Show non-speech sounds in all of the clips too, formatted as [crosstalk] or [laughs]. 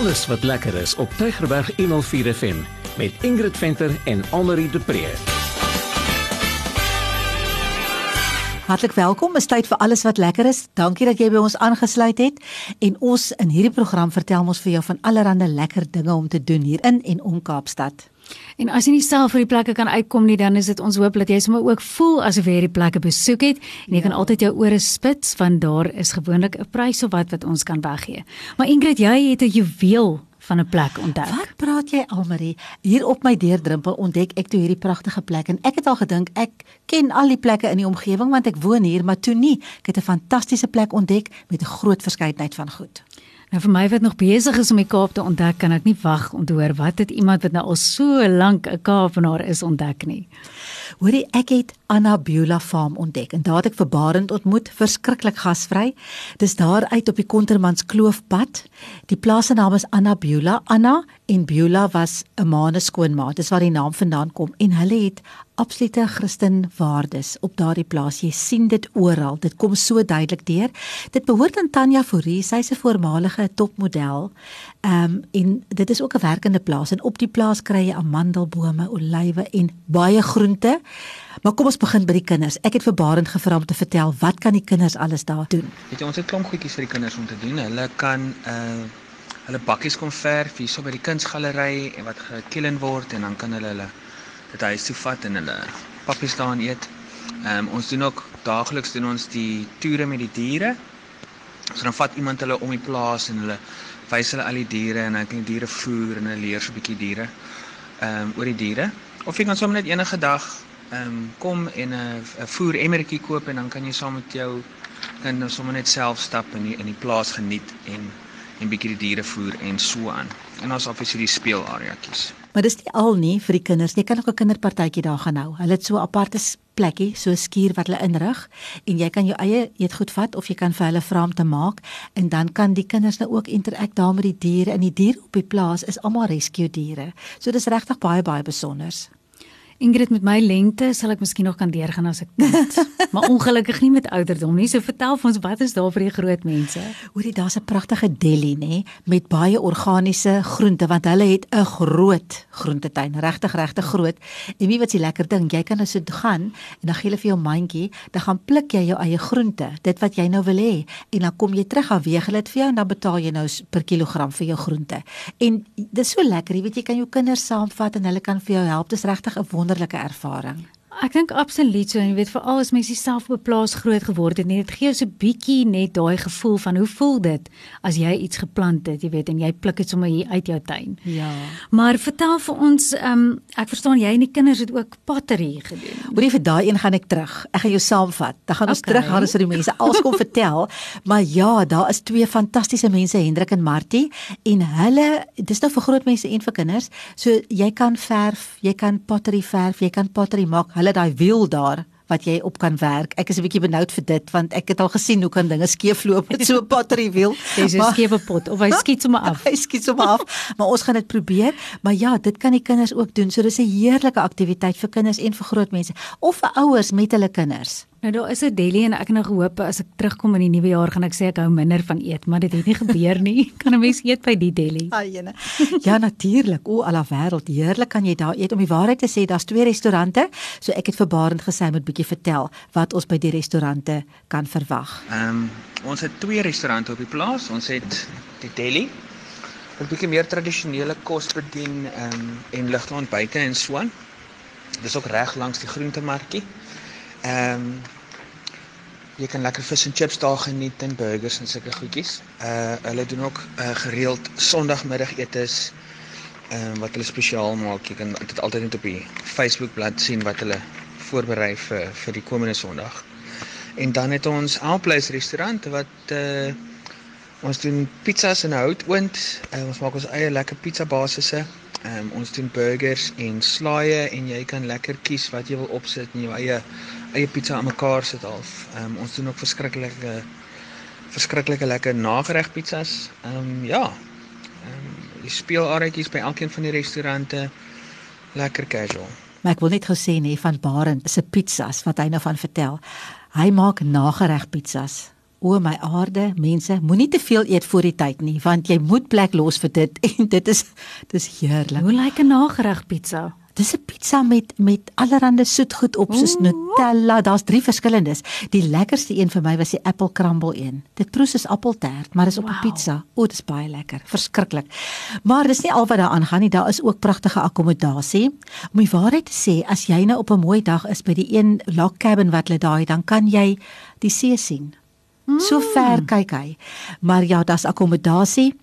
Alles wat lekker is op Tygerberg 104 FM met Ingrid Venter en Annelie de Pre. Hartlik welkom. Is tyd vir alles wat lekker is. Dankie dat jy by ons aangesluit het. En ons in hierdie program vertel ons vir jou van allerlei lekker dinge om te doen hier in en om Kaapstad. En as jy nie self vir die plekke kan uitkom nie, dan is dit ons hoop dat jy sommer ook voel asof jy hierdie plekke besoek het en jy ja. kan altyd jou ore spits want daar is gewoonlik 'n prys of wat wat ons kan weggee. Maar Ingrid, jy het 'n juweel van 'n plek ontdek. Wat praat jy Almarie? Hier op my deurdrempel ontdek ek toe hierdie pragtige plek en ek het al gedink ek ken al die plekke in die omgewing want ek woon hier, maar toe nie. Ek het 'n fantastiese plek ontdek met 'n groot verskeidenheid van goed. Nou vir my wat nog besig is om die Kaap te ontdek, kan ek nie wag om te hoor wat het iemand wat nou al so lank 'n Kaapenaar is ontdek nie. Hoorie, ek het Anna Bula Farm ontdek en daar het ek vir Barend ontmoet, verskriklik gasvry. Dis daar uit op die Kontermans Kloofpad. Die plaas se naam is Anna Bula. Anna en Bula was 'n maane skoonma. Dis waar die naam vandaan kom en hulle het absolute Christen waardes op daardie plaas. Jy sien dit oral. Dit kom so duidelik deur. Dit behoort aan Tanya Fourie. Sy's 'n voormalige topmodel. Ehm um, en dit is ook 'n werkende plaas en op die plaas kry jy amandelbome, olywe en baie groente. Maar kom ons begin by die kinders. Ek het vir Barend gevra om te vertel wat kan die kinders alles daar doen? Weet jy ons het klomp goedjies vir die kinders om te doen. Hulle kan uh hulle bakkies kom verf hier so by die kunsgalery en wat gekillen word en dan kan hulle hulle dit huis toe vat en hulle pappies daarin eet. Ehm um, ons doen ook daagliks doen ons die toere met die diere. So dan vat iemand hulle om die plaas en hulle wys hulle al die diere en dan kan die diere voer en hulle leer so 'n bietjie diere ehm um, oor die diere. Of jy kan sommer net enige dag ehm um, kom en 'n 'n voer emmertjie koop en dan kan jy saam met jou kind nou sommer net self stap in die, in die plaas geniet en en bietjie die diere voer en so aan. En ons het vir die speelareaatjies. Maar dis nie al nie vir die kinders. Jy kan ook 'n kinderpartytjie daar gaan hou. Hulle het so 'n aparte plekkie, so 'n skuur wat hulle inrig en jy kan jou eie eetgoed vat of jy kan vir hulle vra om te maak en dan kan die kinders nou ook interak daar met die diere en die diere op die plaas is almal rescue diere. So dis regtig baie baie besonders. Ingrid met my lengte sal ek miskien nog kan deurgaan as ek kind. [laughs] maar ongelukkig nie met ouderdom nie. So vertel vir ons wat is daar vir die groot mense? Hoorie, daar's 'n pragtige deli nê met baie organiese groente want hulle het 'n groot groentetuin, regtig regtig groot. En wie wat s'ie lekker ding, jy kan as jy gaan en dan gee hulle vir jou mandjie, dan gaan pluk jy jou eie groente, dit wat jy nou wil hê en dan kom jy terug af weeg hulle dit vir jou en dan betaal jy nou per kilogram vir jou groente. En dis so lekker, jy weet jy kan jou kinders saamvat en hulle kan vir jou help. Dis regtig 'n wonderlike ervaring. Ek dink absoluut so en jy weet veral as mens self op 'n plaas groot geword het, net dit gee jou so 'n bietjie net daai gevoel van hoe voel dit as jy iets geplant het, jy weet en jy pluk dit sommer hier uit jou tuin. Ja. Maar vertel vir ons, ehm um, ek verstaan jy en die kinders het ook pottery gedoen. Hoorie vir daai een gaan ek terug. Ek gaan jou saamvat. Dan gaan ons okay. terug gaan ons vir die mense alles kom vertel. Maar ja, daar is twee fantastiese mense, Hendrik en Martie, en hulle dis nou vir groot mense en vir kinders. So jy kan verf, jy kan pottery verf, jy kan pottery maak. Hulle daai wiel daar wat jy op kan werk. Ek is 'n bietjie benoud vir dit want ek het al gesien hoe kan dinge skeefloop met so 'n pottery wiel. [laughs] Dis 'n skewe pot of hy skiet sommer af. [laughs] Hy skiet sommer af. Maar ons gaan dit probeer. Maar ja, dit kan die kinders ook doen. So dis 'n heerlike aktiwiteit vir kinders en vir groot mense of vir ouers met hulle kinders. Nou daar is 'n deli en ek het nou gehoop as ek terugkom in die nuwe jaar gaan ek sê ek hou minder van eet, maar dit het nie gebeur nie. [laughs] Kan 'n mens eet by die deli? Ayene. [laughs] Ja, natuurlik. O, ala wêreld, heerlik kan jy daar eet. Om die waarheid te sê, daar's twee restaurante. So ek het vir Barend gesê moet bietjie vertel wat ons by die restaurante kan verwag. Ehm um, ons het twee restaurante op die plaas. Ons het die deli wat bietjie meer tradisionele kos bedien ehm um, en ligte ontbyte en so aan. Dis ook reg langs die groentemarkie. Ehm um, jy kan lekker vis en chips daar geniet en burgers en sulke goedjies. Uh hulle doen ook uh, gereeld Sondagmiddagetes ehm um, wat hulle spesiaal maak. Jy kan dit altyd net op die Facebook bladsy sien wat hulle voorberei vir vir die komende Sondag. En dan het ons Alplace restaurant wat uh ons doen pizzas in houtoond. Uh, ons maak ons eie lekker pizza basisse. Ehm um, ons doen burgers en slaaië en jy kan lekker kies wat jy wil opsit in jou eie eie pizza aan mekaar sit half. Ehm um, ons doen ook verskriklike verskriklike lekker nagereg pizzas. Ehm um, ja. Ehm um, die speelaretjies by elkeen van die restaurante lekker casual. Maar ek wil net gesê nee van Barend se pizzas wat hy nou van vertel. Hy maak nagereg pizzas O my aarde, mense, moenie te veel eet voor die tyd nie, want jy moet plek los vir dit [laughs] en dit is dis heerlik. Hoe lyk 'n nagereg pizza? Dis 'n pizza met met allerlei soetgoed op soos. Nutella. Daar's drie verskillendes. Die lekkerste een vir my was die apple crumble een. Dit proe soos appeltert, maar dis op 'n Wow. pizza. O, dit is baie lekker. Verskriklik. Maar dis nie al wat daar aangaan nie. Daar is ook pragtige akkommodasie. Om die waarheid te sê, as jy nou op 'n mooi dag is by die een log cabin wat hulle daai, dan kan jy die see sien. So ver kyk hy. Maar ja, daar's akkommodasie.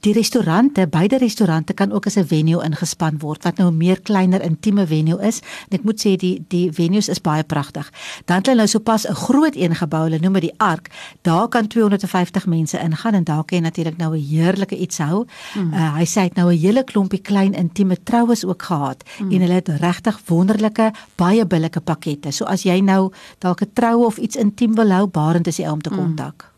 Die restaurante, beide restaurante kan ook as 'n venue ingespan word wat nou 'n meer kleiner intieme venue is. En ek moet sê die die venues is baie pragtig. Dan het hulle nou sopas 'n groot een gebou, hulle noem dit die Ark. Daar kan 250 mense ingaan en daar kan jy natuurlik nou 'n heerlike iets hou. Mm. Uh, hy sê hy het nou 'n hele klompie klein intieme troues ook gehad mm. en hulle het regtig wonderlike baie billike pakkette. So as jy nou dalk 'n troue of iets intiem wil hou, Barend is die ou om te kontak. Mm.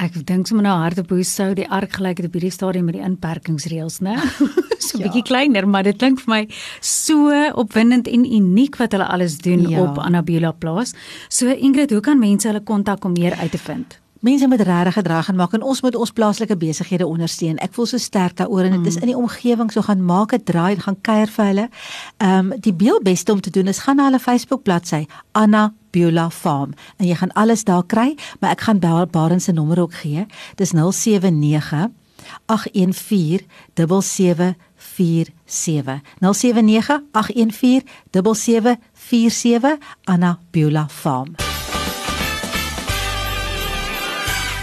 Ek dink sommer nou hard op hoe sou die ark gelyk het op hierdie stadium met die inperkingsreëls, né? [laughs] so 'n Ja. bietjie kleiner, maar dit klink vir my so opwindend en uniek wat hulle alles doen Ja. op Annabula plaas. So Ingrid, hoe kan mense hulle kontak om meer uit te vind? Mense moet regtig gedrag gaan maak en ons moet ons plaaslike besighede ondersteun. Ek voel so sterk daaroor en dit is in die omgewing so gaan maak 'n draai en gaan kuier vir hulle. Ehm um, die heel beste om te doen is gaan na hulle Facebook bladsy Anna Beulah Farm en jy gaan alles daar kry, maar ek gaan Bar- Barend se nommer ook gee. Dis 079 814 7747 079 814 7747 Anna Beulah Farm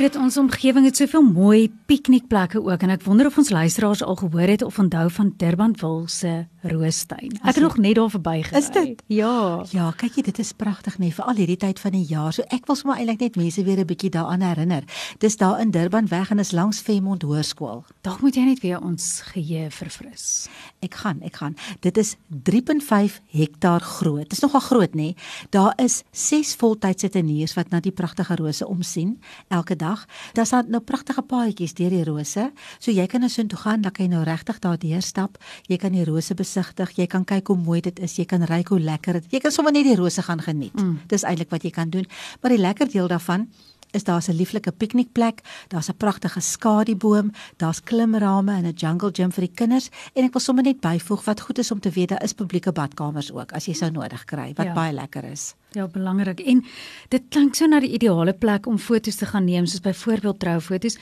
Ingrid, ons omgewing het soveel mooi piknikplekke ook en ek wonder of ons luisteraars al gehoor het of onthou van Durbanville se Roostuin. Ek het nog net daar verbygery. Is dit? Ja. Ja, kyk jy, dit is pragtig nee, vir al hierdie tyd van die jaar. So ek wil sommer eintlik net mense weer 'n bietjie daaraan herinner. Dis daar in Durban weg en is langs Fairmont Hoërskool. Dalk moet jy net weer ons geheue verfris. Ek gaan, ek gaan. Dit is 3.5 hektaar groot. Dit is nogal groot nê. Daar is 6 voltydse teniers wat na die pragtige rose omsien elke dag. Daar's dan nou pragtige paadjies deur die rose. So jy kan nou so toe gaan, dan kan jy nou regtig daar deurstap. Jy kan die rose besigtig, jy kan kyk hoe mooi dit is, jy kan ruik hoe lekker dit. Jy kan sommer net die rose gaan geniet. Mm. Dis eintlik wat jy kan doen. Maar die lekker deel daarvan is daar 'n lieflike piknikplek, daar's 'n pragtige skadieboom, daar's klimrame en 'n jungle gym vir die kinders en ek wil sommer net byvoeg wat goed is om te weet, daar is publieke badkamers ook as jy sou nodig kry wat ja. baie lekker is. Ja, belangrik. En dit klink so na die ideale plek om foto's te gaan neem, soos byvoorbeeld troufoto's.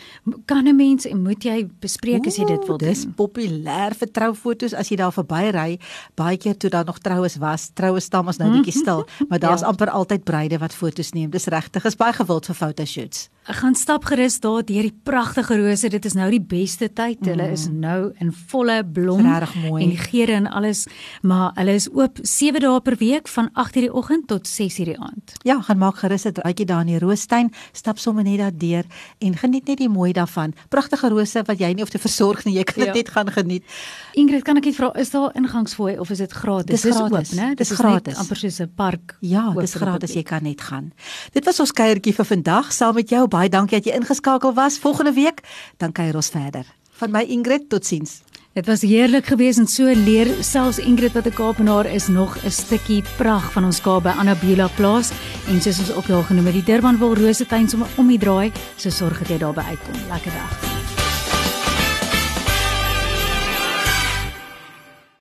Kan 'n mens en moet jy bespreek as jy dit wil Dis doen? populêr vir troufoto's as jy daar verbyry. Baie keer toe daar nog troues was, troue staan ons nou [laughs] bietjie stil, maar daar's Ja. amper altyd bruide wat foto's neem. Dis regtig, is baie gewild vir fotoshoots. Ek gaan stap gerus daar deur die pragtige rose. Dit is nou die beste tyd. Hulle is nou in volle blom. Dis regtig mooi. En geure en alles, maar hulle is oop 7 dae per week van 8:00 die oggend tot 6:00 die aand. Ja, gaan maak gerus 'n draaitjie daar in die Roostuin, stap sommer net daar deur en geniet net die mooi daarvan. Pragtige rose wat jy nie hoef te versorg nie, jy kan dit Ja. net gaan geniet. Ingrid, kan ek net vra, is daar ingangsfooi of is dit gratis? Dis Dis gratis. oop, né? Dis Dit is gratis. net amper soos 'n park. Ja, dis gratis, jy kan net gaan. Dit was ons kuiertjie vir vandag saam met jou. Baie dankie dat jy ingeskakel was. Volgende week dan kuier ons verder. Van my Ingrid, totsiens. Dit was heerlik geweest en so leer selfs Ingrid wat 'n Kaapenaar is nog 'n stukkie pragt van ons Kaap by Annabela plaas en soos ons ook al genoem het die Durbanville Rosetuin sommer om die draai, so sorg dat jy daarby uitkom. Lekker dag.